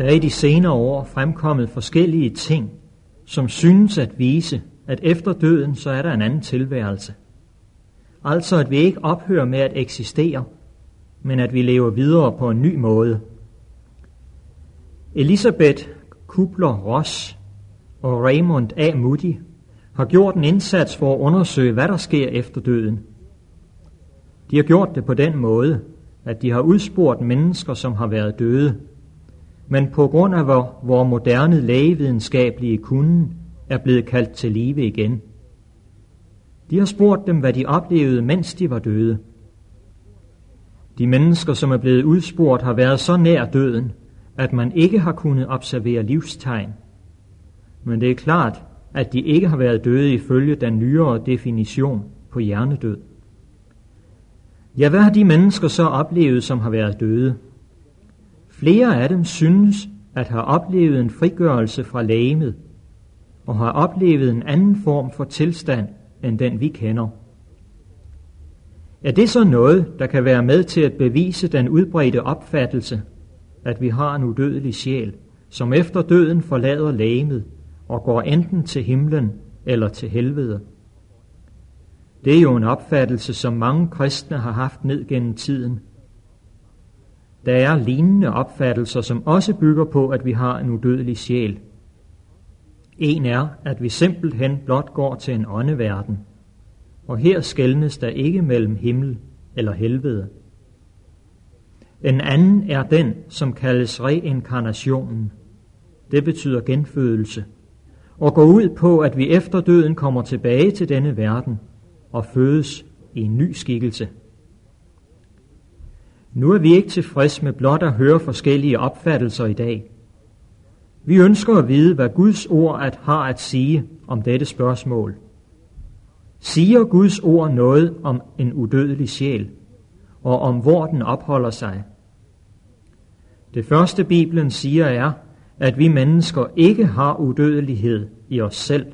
Der er i de senere år fremkommet forskellige ting, som synes at vise, at efter døden så er der en anden tilværelse. Altså at vi ikke ophører med at eksistere, men at vi lever videre på en ny måde. Elisabeth Kubler-Ross og Raymond A. Moody har gjort en indsats for at undersøge, hvad der sker efter døden. De har gjort det på den måde, at de har udspurgt mennesker, som har været døde, men på grund af hvor, hvor moderne lægevidenskabelige kunden er blevet kaldt til live igen. De har spurgt dem, hvad de oplevede, mens de var døde. De mennesker, som er blevet udspurgt, har været så nær døden, at man ikke har kunnet observere livstegn. Men det er klart, at de ikke har været døde ifølge den nyere definition på hjernedød. Ja, hvad har de mennesker så oplevet, som har været døde? Flere af dem synes at have oplevet en frigørelse fra lægemet, og har oplevet en anden form for tilstand, end den vi kender. Er det så noget, der kan være med til at bevise den udbredte opfattelse, at vi har en udødelig sjæl, som efter døden forlader lægemet og går enten til himlen eller til helvede? Det er jo en opfattelse, som mange kristne har haft ned gennem tiden. Der er lignende opfattelser, som også bygger på, at vi har en udødelig sjæl. En er, at vi simpelthen blot går til en åndeverden, og her skældnes der ikke mellem himmel eller helvede. En anden er den, som kaldes reinkarnationen. Det betyder genfødelse, og går ud på, at vi efter døden kommer tilbage til denne verden – og fødes i en ny skikkelse. Nu er vi ikke tilfreds med blot at høre forskellige opfattelser i dag. Vi ønsker at vide, hvad Guds ord at har at sige om dette spørgsmål. Siger Guds ord noget om en udødelig sjæl, og om hvor den opholder sig? Det første Bibelen siger er, at vi mennesker ikke har udødelighed i os selv,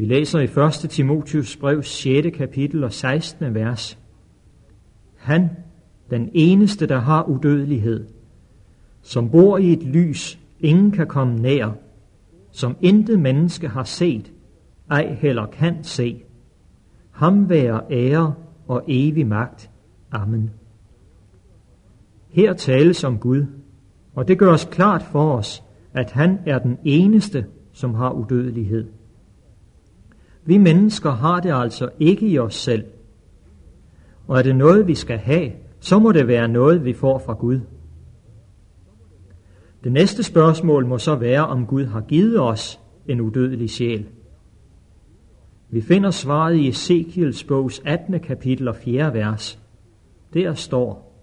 vi læser i 1. Timotius brev 6. kapitel og 16. vers. Han, den eneste, der har udødelighed, som bor i et lys, ingen kan komme nær, som intet menneske har set, ej heller kan se. Ham være ære og evig magt. Amen. Her tales om Gud, og det gør os klart for os, at han er den eneste, som har udødelighed. Vi mennesker har det altså ikke i os selv. Og er det noget, vi skal have, så må det være noget, vi får fra Gud. Det næste spørgsmål må så være, om Gud har givet os en udødelig sjæl. Vi finder svaret i Ezekiels bogs 18. kapitel og 4. vers. Der står,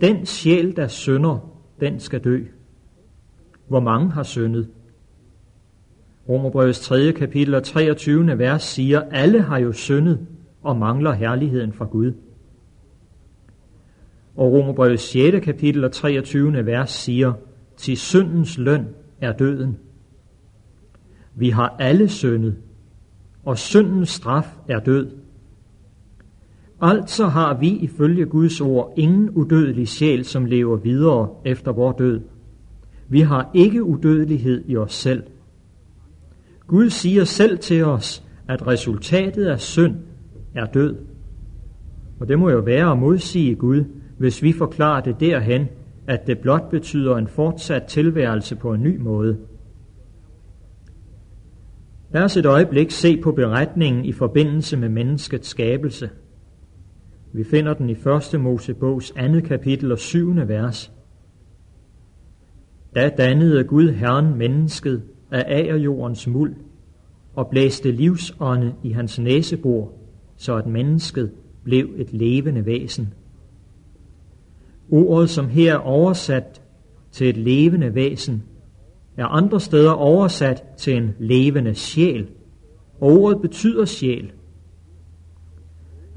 Den sjæl, der synder, den skal dø. Hvor mange har syndet? Romerbrevets 3. kapitel og 23. vers siger, alle har jo syndet og mangler herligheden fra Gud. Og Romerbrevet 6. kapitel og 23. vers siger, til syndens løn er døden. Vi har alle syndet, og syndens straf er død. Altså har vi ifølge Guds ord ingen udødelig sjæl, som lever videre efter vor død. Vi har ikke udødelighed i os selv – Gud siger selv til os, at resultatet af synd er død. Og det må jo være at modsige Gud, hvis vi forklarer det derhen, at det blot betyder en fortsat tilværelse på en ny måde. Lad os et øjeblik se på beretningen i forbindelse med menneskets skabelse. Vi finder den i 1. Mosebogs 2. kapitel og 7. vers. Da dannede Gud Herren mennesket af agerjordens muld og blæste livsånde i hans næsebor, så at mennesket blev et levende væsen. Ordet, som her er oversat til et levende væsen, er andre steder oversat til en levende sjæl, og ordet betyder sjæl.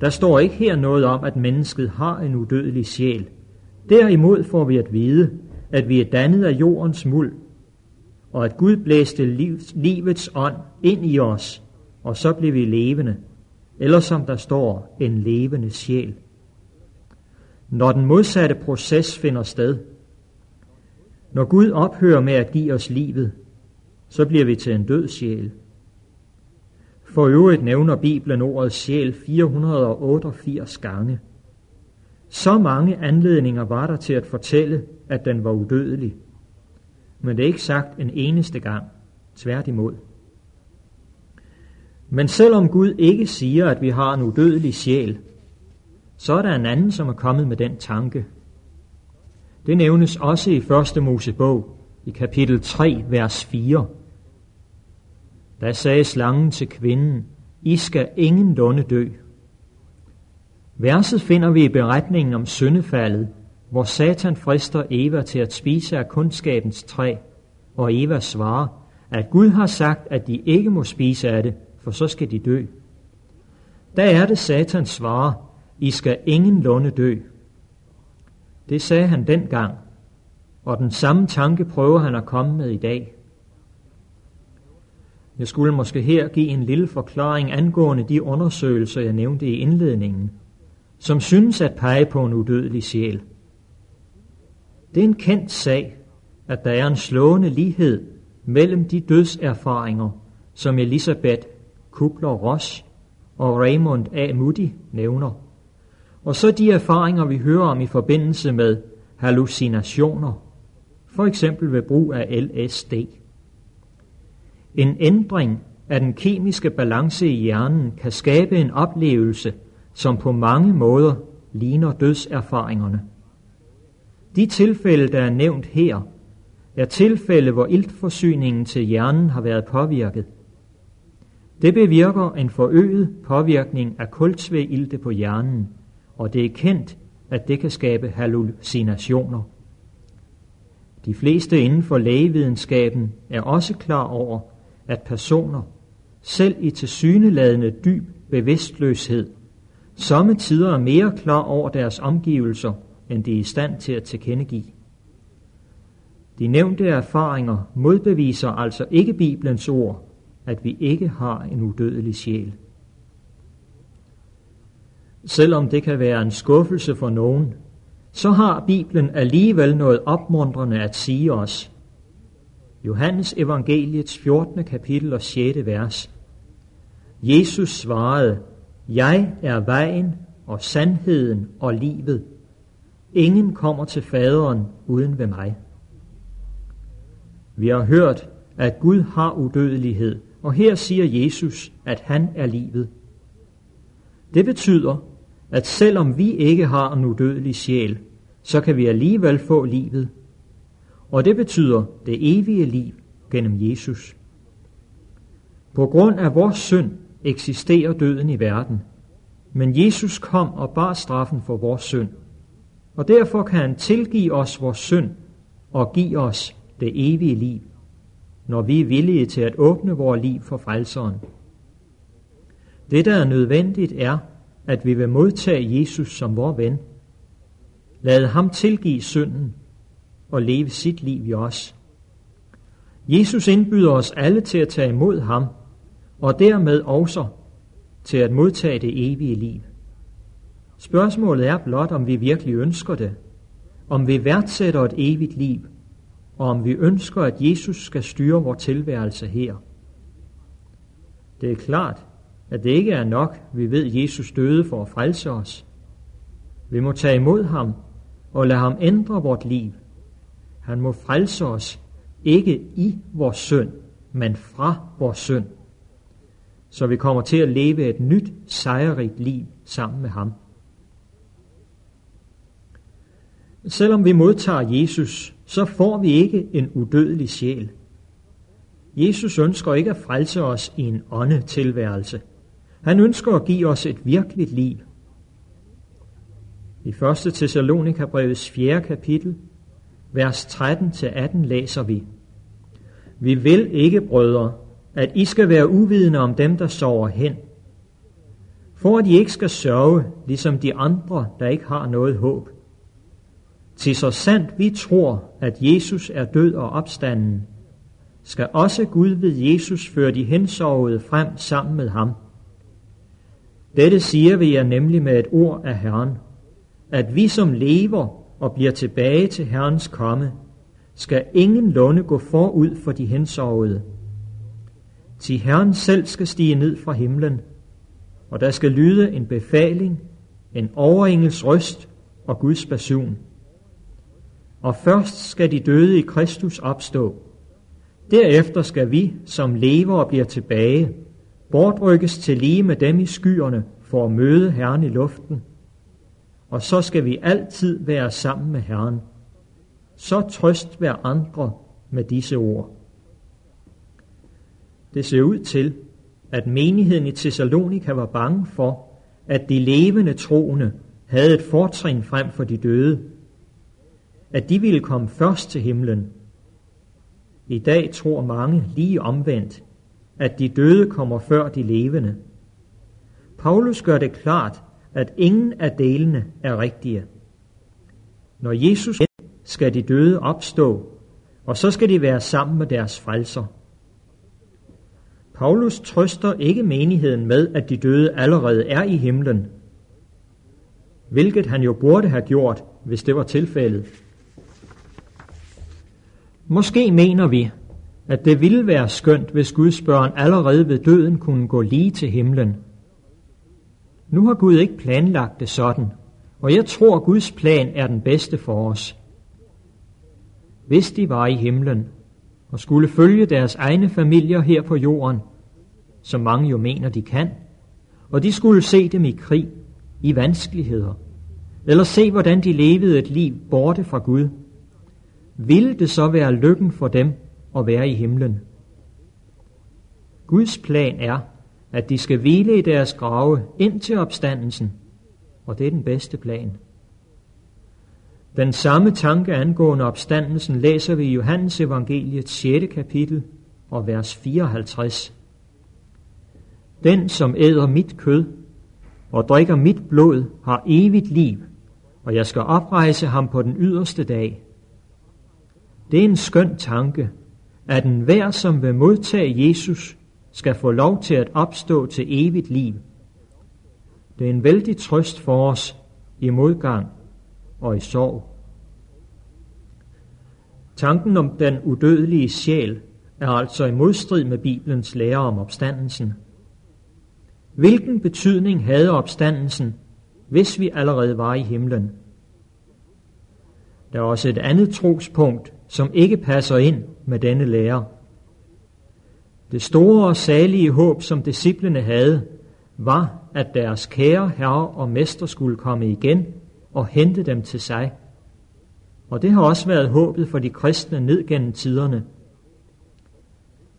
Der står ikke her noget om, at mennesket har en udødelig sjæl. Derimod får vi at vide, at vi er dannet af jordens muld, og at Gud blæste livs, livets ånd ind i os, og så blev vi levende, eller som der står, en levende sjæl. Når den modsatte proces finder sted, Når Gud ophører med at give os livet, så bliver vi til en død sjæl. For øvrigt nævner Bibelen ordet sjæl 488 gange. Så mange anledninger var der til at fortælle, at den var udødelig. Men det er ikke sagt en eneste gang. Tværtimod. Men selvom Gud ikke siger, at vi har en udødelig sjæl, så er der en anden, som er kommet med den tanke. Det nævnes også i 1. Mosebog, i kapitel 3, vers 4. Da sagde slangen til kvinden, I skal ingen lunde dø. Verset finder vi i beretningen om syndefaldet, hvor Satan frister Eva til at spise af kundskabens træ, og Eva svarer, at Gud har sagt, at de ikke må spise af det, for så skal de dø. Der er det Satans svarer, i skal ingen lunde dø. Det sagde han dengang, og den samme tanke prøver han at komme med i dag. Jeg skulle måske her give en lille forklaring angående de undersøgelser, jeg nævnte i indledningen, som synes at pege på en udødelig sjæl. Det er en kendt sag, at der er en slående lighed mellem de dødserfaringer, som Elisabeth Kubler-Ross og Raymond A. Moody nævner, og så de erfaringer, vi hører om i forbindelse med hallucinationer, for eksempel ved brug af LSD. En ændring af den kemiske balance i hjernen kan skabe en oplevelse, som på mange måder ligner dødserfaringerne. De tilfælde, der er nævnt her, er tilfælde, hvor iltforsyningen til hjernen har været påvirket. Det bevirker en forøget påvirkning af kulsvægilte på hjernen, og det er kendt, at det kan skabe hallucinationer. De fleste inden for lægevidenskaben er også klar over, at personer, selv i tilsyneladende dyb bevidstløshed, tider er mere klar over deres omgivelser, end de er i stand til at tilkendegive. De nævnte erfaringer modbeviser altså ikke Bibelens ord, at vi ikke har en udødelig sjæl. Selvom det kan være en skuffelse for nogen, så har Bibelen alligevel noget opmuntrende at sige os. Johannes evangeliets 14. kapitel og 6. vers. Jesus svarede, Jeg er vejen og sandheden og livet. Ingen kommer til faderen uden ved mig. Vi har hørt, at Gud har udødelighed, og her siger Jesus, at han er livet. Det betyder, at selvom vi ikke har en udødelig sjæl, så kan vi alligevel få livet. Og det betyder det evige liv gennem Jesus. På grund af vores synd eksisterer døden i verden, men Jesus kom og bar straffen for vores synd. Og derfor kan han tilgive os vores synd og give os det evige liv, når vi er villige til at åbne vores liv for frelseren. Det, der er nødvendigt, er, at vi vil modtage Jesus som vor ven. Lad ham tilgive synden og leve sit liv i os. Jesus indbyder os alle til at tage imod ham, og dermed også til at modtage det evige liv. Spørgsmålet er blot, om vi virkelig ønsker det, om vi værdsætter et evigt liv, og om vi ønsker, at Jesus skal styre vores tilværelse her. Det er klart, at det ikke er nok, vi ved, Jesus døde for at frelse os. Vi må tage imod ham og lade ham ændre vort liv. Han må frelse os, ikke i vores synd, men fra vores synd, så vi kommer til at leve et nyt, sejrigt liv sammen med ham. Selvom vi modtager Jesus, så får vi ikke en udødelig sjæl. Jesus ønsker ikke at frelse os i en åndetilværelse. Han ønsker at give os et virkeligt liv. I 1. Thessalonika brevets 4. kapitel, vers 13-18 læser vi. Vi vil ikke, brødre, at I skal være uvidende om dem, der sover hen, for at I ikke skal sørge, ligesom de andre, der ikke har noget håb. Til så sandt vi tror, at Jesus er død og opstanden, skal også Gud ved Jesus føre de hensovede frem sammen med ham. Dette siger vi jer nemlig med et ord af Herren, at vi som lever og bliver tilbage til Herrens komme, skal ingen lunde gå forud for de hensovede. Til Herren selv skal stige ned fra himlen, og der skal lyde en befaling, en overengels røst og Guds basun. Og først skal de døde i Kristus opstå. Derefter skal vi, som lever og bliver tilbage, bortrykkes til lige med dem i skyerne for at møde Herren i luften. Og så skal vi altid være sammen med Herren. Så trøst hver andre med disse ord. Det ser ud til, at menigheden i Thessalonika var bange for, at de levende troende havde et fortrin frem for de døde. At de ville komme først til himlen. I dag tror mange lige omvendt, at de døde kommer før de levende. Paulus gør det klart, at ingen af delene er rigtige. Når Jesus skal de døde opstå, og så skal de være sammen med deres frelser. Paulus trøster ikke menigheden med, at de døde allerede er i himlen, hvilket han jo burde have gjort, hvis det var tilfældet. Måske mener vi, at det ville være skønt, hvis Guds børn allerede ved døden kunne gå lige til himlen. Nu har Gud ikke planlagt det sådan, og jeg tror, Guds plan er den bedste for os. Hvis de var i himlen og skulle følge deres egne familier her på jorden, som mange jo mener, de kan, og de skulle se dem i krig, i vanskeligheder, eller se, hvordan de levede et liv borte fra Gud, ville det så være lykken for dem og være i himlen? Guds plan er, at de skal hvile i deres grave ind til opstandelsen, og det er den bedste plan. Den samme tanke angående opstandelsen læser vi i Johannes evangeliet 6. kapitel og vers 54. Den, som æder mit kød og drikker mit blod, har evigt liv, og jeg skal oprejse ham på den yderste dag. Det er en skøn tanke, at enhver, som vil modtage Jesus, skal få lov til at opstå til evigt liv. Det er en vældig trøst for os i modgang og i sorg. Tanken om den udødelige sjæl er altså i modstrid med Bibelens lære om opstandelsen. Hvilken betydning havde opstandelsen, hvis vi allerede var i himlen? Der er også et andet trospunkt, som ikke passer ind med denne lære. Det store og salige håb, som disciplene havde, var, at deres kære herre og mester skulle komme igen og hente dem til sig. Og det har også været håbet for de kristne ned gennem tiderne.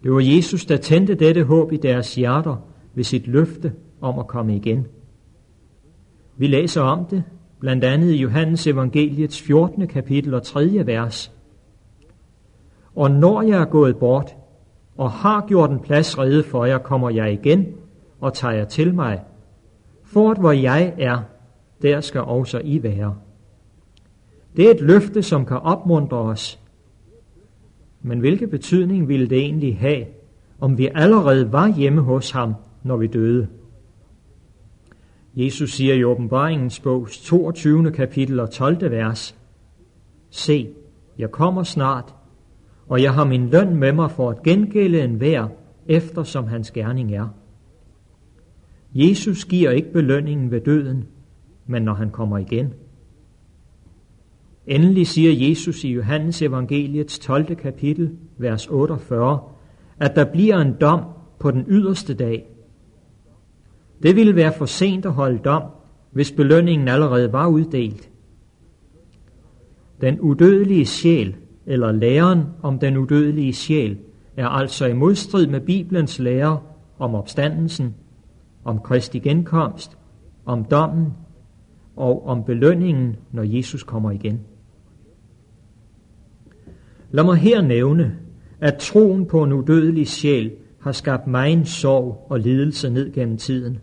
Det var Jesus, der tændte dette håb i deres hjerter ved sit løfte om at komme igen. Vi læser om det, blandt andet i Johannes evangeliets 14. kapitel og 3. vers. Og når jeg er gået bort, og har gjort en plads rede for jer, kommer jeg igen og tager jer til mig. For at hvor jeg er, der skal også I være. Det er et løfte, som kan opmuntre os. Men hvilken betydning ville det egentlig have, om vi allerede var hjemme hos ham, når vi døde? Jesus siger i åbenbaringens bogs 22. kapitel og 12. vers, Se, jeg kommer snart, og jeg har min løn med mig for at gengælde enhver, efter som hans gerning er. Jesus giver ikke belønningen ved døden, men når han kommer igen. Endelig siger Jesus i Johannes evangeliets 12. kapitel, vers 48, at der bliver en dom på den yderste dag. Det ville være for sent at holde dom, hvis belønningen allerede var uddelt. Den udødelige sjæl eller læren om den udødelige sjæl, er altså i modstrid med Bibelens lære om opstandelsen, om Kristi genkomst, om dommen og om belønningen, når Jesus kommer igen. Lad mig her nævne, at troen på en udødelig sjæl har skabt megen sorg og lidelse ned gennem tiden.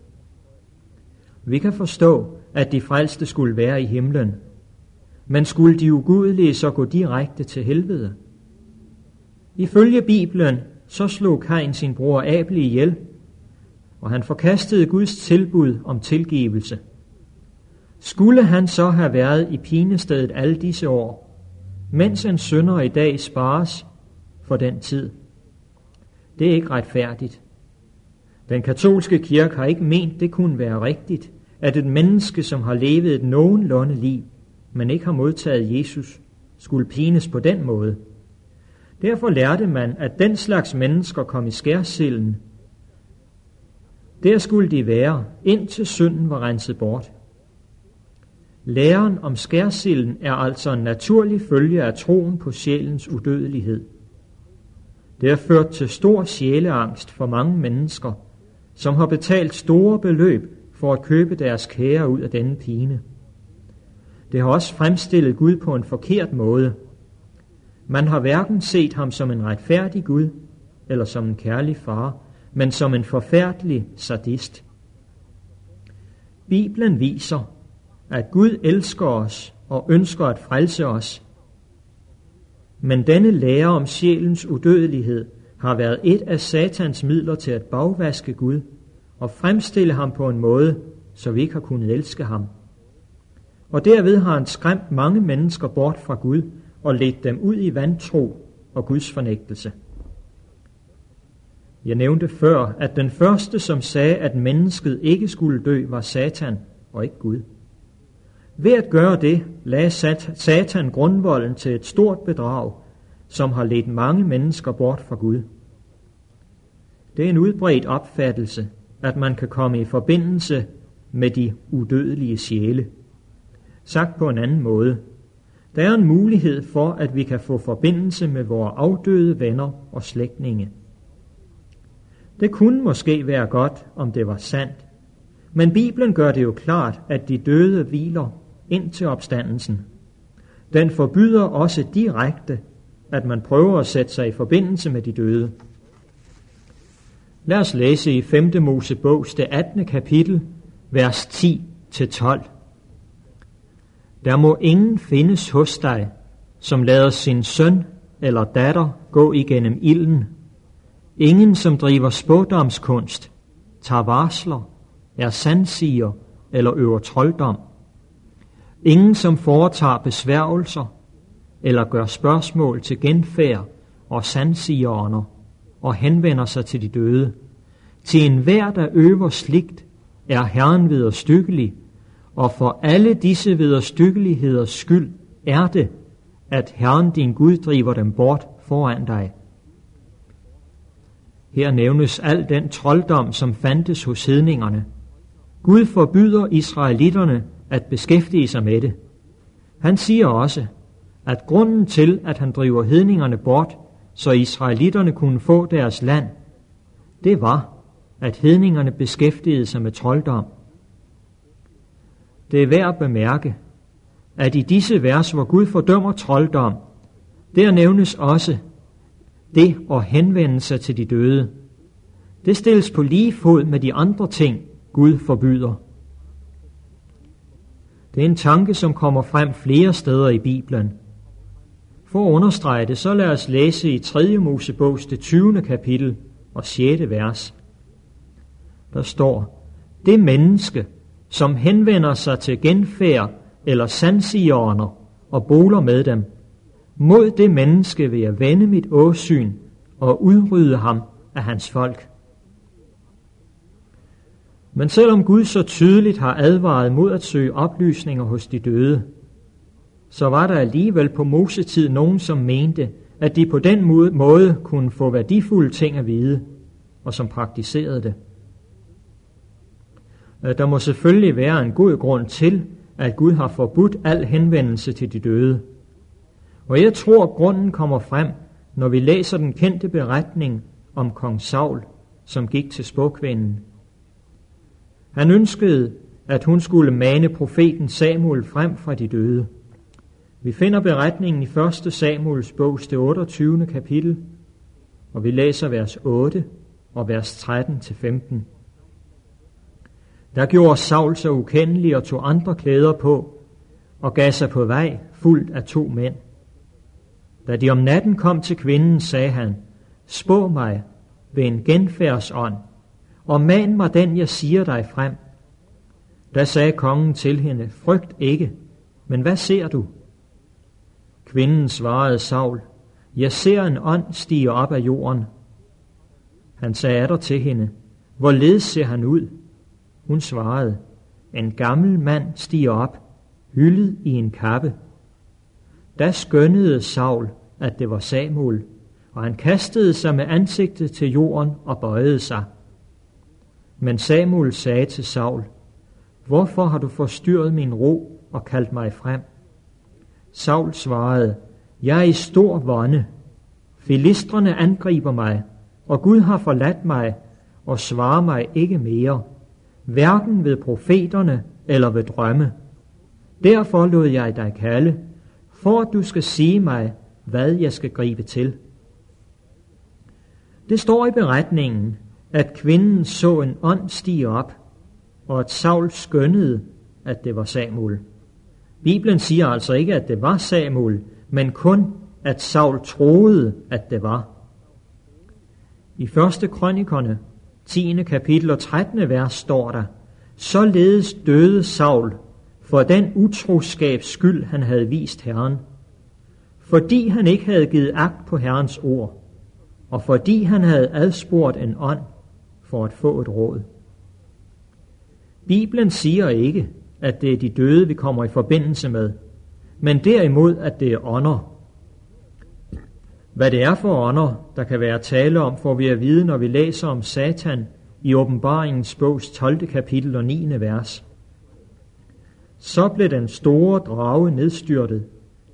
Vi kan forstå, at de frelste skulle være i himlen, men skulle de ugudelige så gå direkte til helvede? Ifølge Bibelen så slog Kain sin bror Abel ihjel, og han forkastede Guds tilbud om tilgivelse. Skulle han så have været i pinestedet alle disse år? mens en sønder i dag spares for den tid. Det er ikke retfærdigt. Den katolske kirke har ikke ment, det kunne være rigtigt, at et menneske, som har levet et nogenlunde liv, men ikke har modtaget Jesus, skulle pines på den måde. Derfor lærte man, at den slags mennesker kom i skærsilden. Der skulle de være, indtil synden var renset bort. Læren om skærsilden er altså en naturlig følge af troen på sjælens udødelighed. Det har ført til stor sjæleangst for mange mennesker, som har betalt store beløb for at købe deres kære ud af denne pine. Det har også fremstillet Gud på en forkert måde. Man har hverken set ham som en retfærdig Gud eller som en kærlig far, men som en forfærdelig sadist. Bibelen viser, at Gud elsker os og ønsker at frelse os. Men denne lære om sjælens udødelighed har været et af satans midler til at bagvaske Gud og fremstille ham på en måde, så vi ikke har kunnet elske ham. Og derved har han skræmt mange mennesker bort fra Gud og ledt dem ud i vantro og Guds fornægtelse. Jeg nævnte før, at den første, som sagde, at mennesket ikke skulle dø, var Satan og ikke Gud. Ved at gøre det, lagde Satan grundvolden til et stort bedrag, som har ledt mange mennesker bort fra Gud. Det er en udbredt opfattelse, at man kan komme i forbindelse med de udødelige sjæle. Sagt på en anden måde, der er en mulighed for, at vi kan få forbindelse med vores afdøde venner og slægtninge. Det kunne måske være godt, om det var sandt, men Bibelen gør det jo klart, at de døde hviler ind til opstandelsen. Den forbyder også direkte, at man prøver at sætte sig i forbindelse med de døde. Lad os læse i 5. Mosebogs det 18. kapitel, vers 10-12. Der må ingen findes hos dig, som lader sin søn eller datter gå igennem ilden. Ingen, som driver spådomskunst, tager varsler, er sandsiger eller øver trolddom. Ingen, som foretager besværgelser eller gør spørgsmål til genfærd og sandsigerånder og henvender sig til de døde. Til enhver, der øver sligt, er Herren vederstykkelig, og for alle disse vederstykkeligheders skyld er det, at Herren din Gud driver dem bort foran dig. Her nævnes al den trolddom, som fandtes hos hedningerne. Gud forbyder israelitterne at beskæftige sig med det. Han siger også, at grunden til, at han driver hedningerne bort, så israelitterne kunne få deres land, det var, at hedningerne beskæftigede sig med trolddom. Det er værd at bemærke, at i disse vers, hvor Gud fordømmer trolddom, der nævnes også det at henvende sig til de døde. Det stilles på lige fod med de andre ting, Gud forbyder. Det er en tanke, som kommer frem flere steder i Bibelen. For at understrege det, så lad os læse i 3. Mosebogs det 20. kapitel og 6. vers. Der står, det menneske, som henvender sig til genfærd eller sandsigerne og boler med dem, mod det menneske vil jeg vende mit åsyn og udrydde ham af hans folk. Men selvom Gud så tydeligt har advaret mod at søge oplysninger hos de døde, så var der alligevel på Mosetid nogen, som mente, at de på den måde kunne få værdifulde ting at vide, og som praktiserede det. Øh, der må selvfølgelig være en god grund til, at Gud har forbudt al henvendelse til de døde. Og jeg tror, at grunden kommer frem, når vi læser den kendte beretning om kong Saul, som gik til spåkvinden. Han ønskede, at hun skulle mane profeten Samuel frem fra de døde. Vi finder beretningen i 1. Samuels bog, det 28. kapitel, og vi læser vers 8 og vers 13-15. Der gjorde Saul sig ukendelig og tog andre klæder på, og gav sig på vej fuldt af to mænd. Da de om natten kom til kvinden, sagde han, Spå mig ved en genfærdsånd, og man mig den, jeg siger dig frem. Da sagde kongen til hende, Frygt ikke, men hvad ser du? Kvinden svarede Saul, jeg ser en ånd stige op af jorden. Han sagde der til hende, hvorledes ser han ud? Hun svarede, en gammel mand stiger op, hyldet i en kappe. Da skønnede Saul, at det var Samuel, og han kastede sig med ansigtet til jorden og bøjede sig. Men Samuel sagde til Saul, Hvorfor har du forstyrret min ro og kaldt mig frem? Saul svarede, Jeg er i stor vonde. Filistrene angriber mig, og Gud har forladt mig og svarer mig ikke mere, hverken ved profeterne eller ved drømme. Derfor lod jeg dig kalde, for at du skal sige mig, hvad jeg skal gribe til. Det står i beretningen, at kvinden så en ånd stige op, og at Saul skønnede, at det var Samuel. Bibelen siger altså ikke, at det var Samuel, men kun, at Saul troede, at det var. I første krønikerne, 10. kapitel og 13. vers står der, Således døde Saul for den utroskabs skyld, han havde vist Herren, fordi han ikke havde givet agt på Herrens ord, og fordi han havde adspurgt en ånd for at få et råd. Bibelen siger ikke, at det er de døde, vi kommer i forbindelse med, men derimod, at det er ånder. Hvad det er for ånder, der kan være tale om, får vi at vide, når vi læser om Satan i åbenbaringens bogs 12. kapitel og 9. vers. Så blev den store drage nedstyrtet,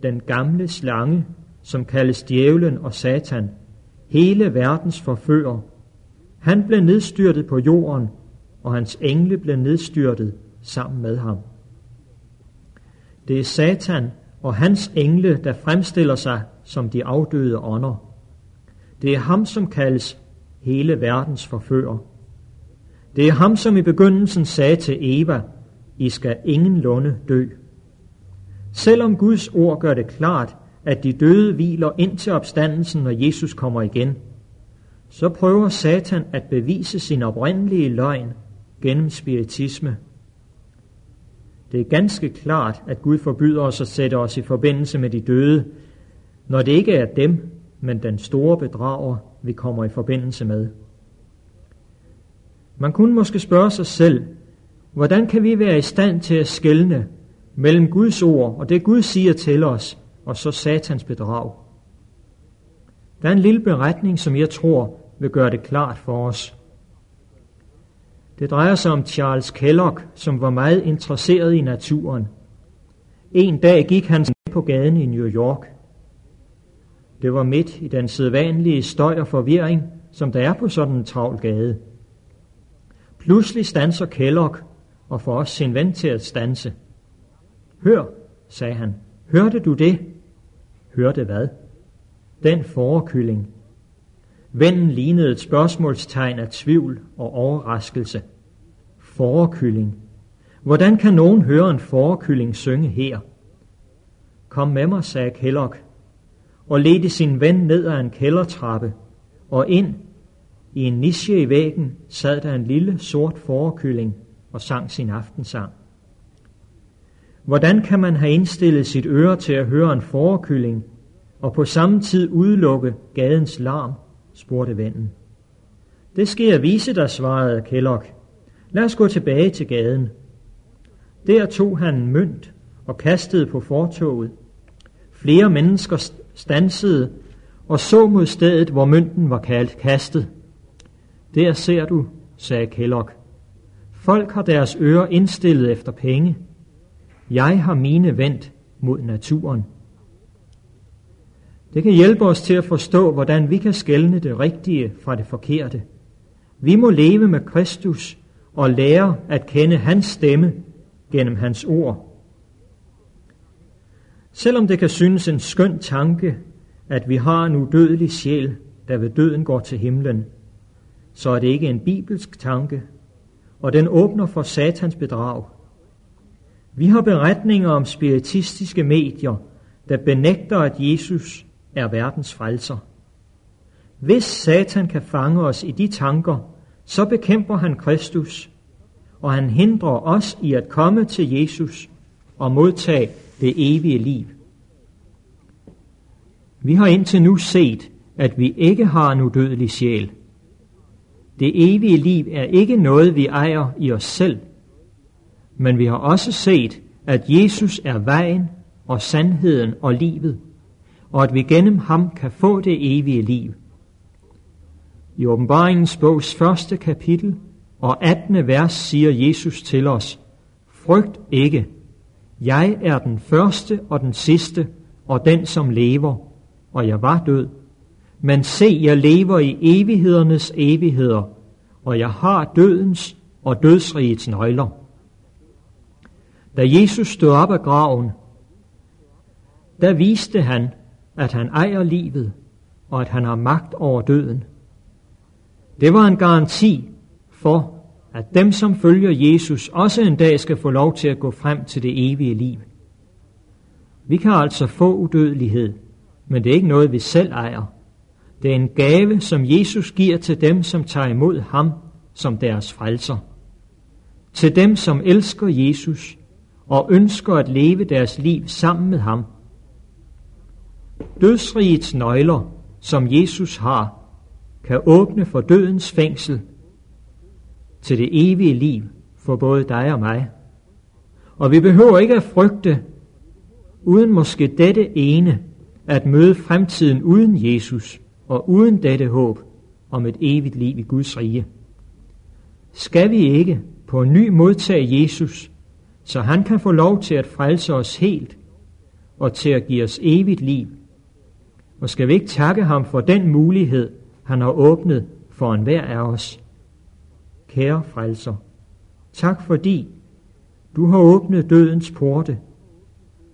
den gamle slange, som kaldes djævlen og satan, hele verdens forfører. Han blev nedstyrtet på jorden, og hans engle blev nedstyrtet sammen med ham. Det er Satan og hans engle, der fremstiller sig som de afdøde ånder. Det er ham, som kaldes hele verdens forfører. Det er ham, som i begyndelsen sagde til Eva, I skal ingen lunde dø. Selvom Guds ord gør det klart, at de døde hviler ind til opstandelsen, når Jesus kommer igen, så prøver Satan at bevise sin oprindelige løgn gennem spiritisme. Det er ganske klart, at Gud forbyder os at sætte os i forbindelse med de døde, når det ikke er dem, men den store bedrager, vi kommer i forbindelse med. Man kunne måske spørge sig selv, hvordan kan vi være i stand til at skelne mellem Guds ord og det Gud siger til os, og så satans bedrag? Der er en lille beretning, som jeg tror vil gøre det klart for os. Det drejer sig om Charles Kellogg, som var meget interesseret i naturen. En dag gik han på gaden i New York. Det var midt i den sædvanlige støj og forvirring, som der er på sådan en travl gade. Pludselig stanser Kellogg og får også sin ven til at stanse. Hør, sagde han. Hørte du det? Hørte hvad? Den forekylling. Vennen lignede et spørgsmålstegn af tvivl og overraskelse. Forekylling. Hvordan kan nogen høre en forekylling synge her? Kom med mig, sagde Kellogg, og ledte sin ven ned ad en kældertrappe og ind i en niche i væggen sad der en lille sort forekylling og sang sin aftensang. Hvordan kan man have indstillet sit øre til at høre en forekylling og på samme tid udelukke gadens larm, spurgte vennen. Det skal jeg vise dig, svarede Kellogg. Lad os gå tilbage til gaden. Der tog han en mønt og kastede på fortoget. Flere mennesker stansede og så mod stedet, hvor mønten var kaldt kastet. Der ser du, sagde Kellogg. Folk har deres ører indstillet efter penge. Jeg har mine vendt mod naturen. Det kan hjælpe os til at forstå, hvordan vi kan skelne det rigtige fra det forkerte. Vi må leve med Kristus og lære at kende hans stemme gennem hans ord. Selvom det kan synes en skøn tanke, at vi har en udødelig sjæl, der ved døden går til himlen, så er det ikke en bibelsk tanke, og den åbner for satans bedrag. Vi har beretninger om spiritistiske medier, der benægter, at Jesus er verdens frelser. Hvis Satan kan fange os i de tanker, så bekæmper han Kristus, og han hindrer os i at komme til Jesus og modtage det evige liv. Vi har indtil nu set, at vi ikke har en udødelig sjæl. Det evige liv er ikke noget, vi ejer i os selv, men vi har også set, at Jesus er vejen og sandheden og livet, og at vi gennem ham kan få det evige liv. I åbenbaringens bogs første kapitel og 18. vers siger Jesus til os, Frygt ikke, jeg er den første og den sidste og den, som lever, og jeg var død. Men se, jeg lever i evighedernes evigheder, og jeg har dødens og dødsrigets nøgler. Da Jesus stod op af graven, der viste han, at han ejer livet, og at han har magt over døden. Det var en garanti for, at dem, som følger Jesus, også en dag skal få lov til at gå frem til det evige liv. Vi kan altså få udødelighed, men det er ikke noget, vi selv ejer. Det er en gave, som Jesus giver til dem, som tager imod ham som deres frelser. Til dem, som elsker Jesus og ønsker at leve deres liv sammen med ham. Dødsrigets nøgler, som Jesus har, kan åbne for dødens fængsel til det evige liv for både dig og mig. Og vi behøver ikke at frygte, uden måske dette ene, at møde fremtiden uden Jesus og uden dette håb om et evigt liv i Guds rige. Skal vi ikke på en ny modtage Jesus, så han kan få lov til at frelse os helt og til at give os evigt liv? Og skal vi ikke takke ham for den mulighed, han har åbnet for enhver af os? Kære frelser, tak fordi du har åbnet dødens porte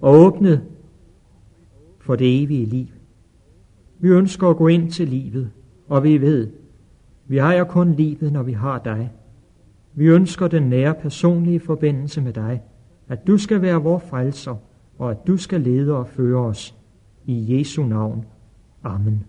og åbnet for det evige liv. Vi ønsker at gå ind til livet, og vi ved, vi ejer kun livet, når vi har dig. Vi ønsker den nære personlige forbindelse med dig, at du skal være vor frelser, og at du skal lede og føre os. I Jesu navn. Amen.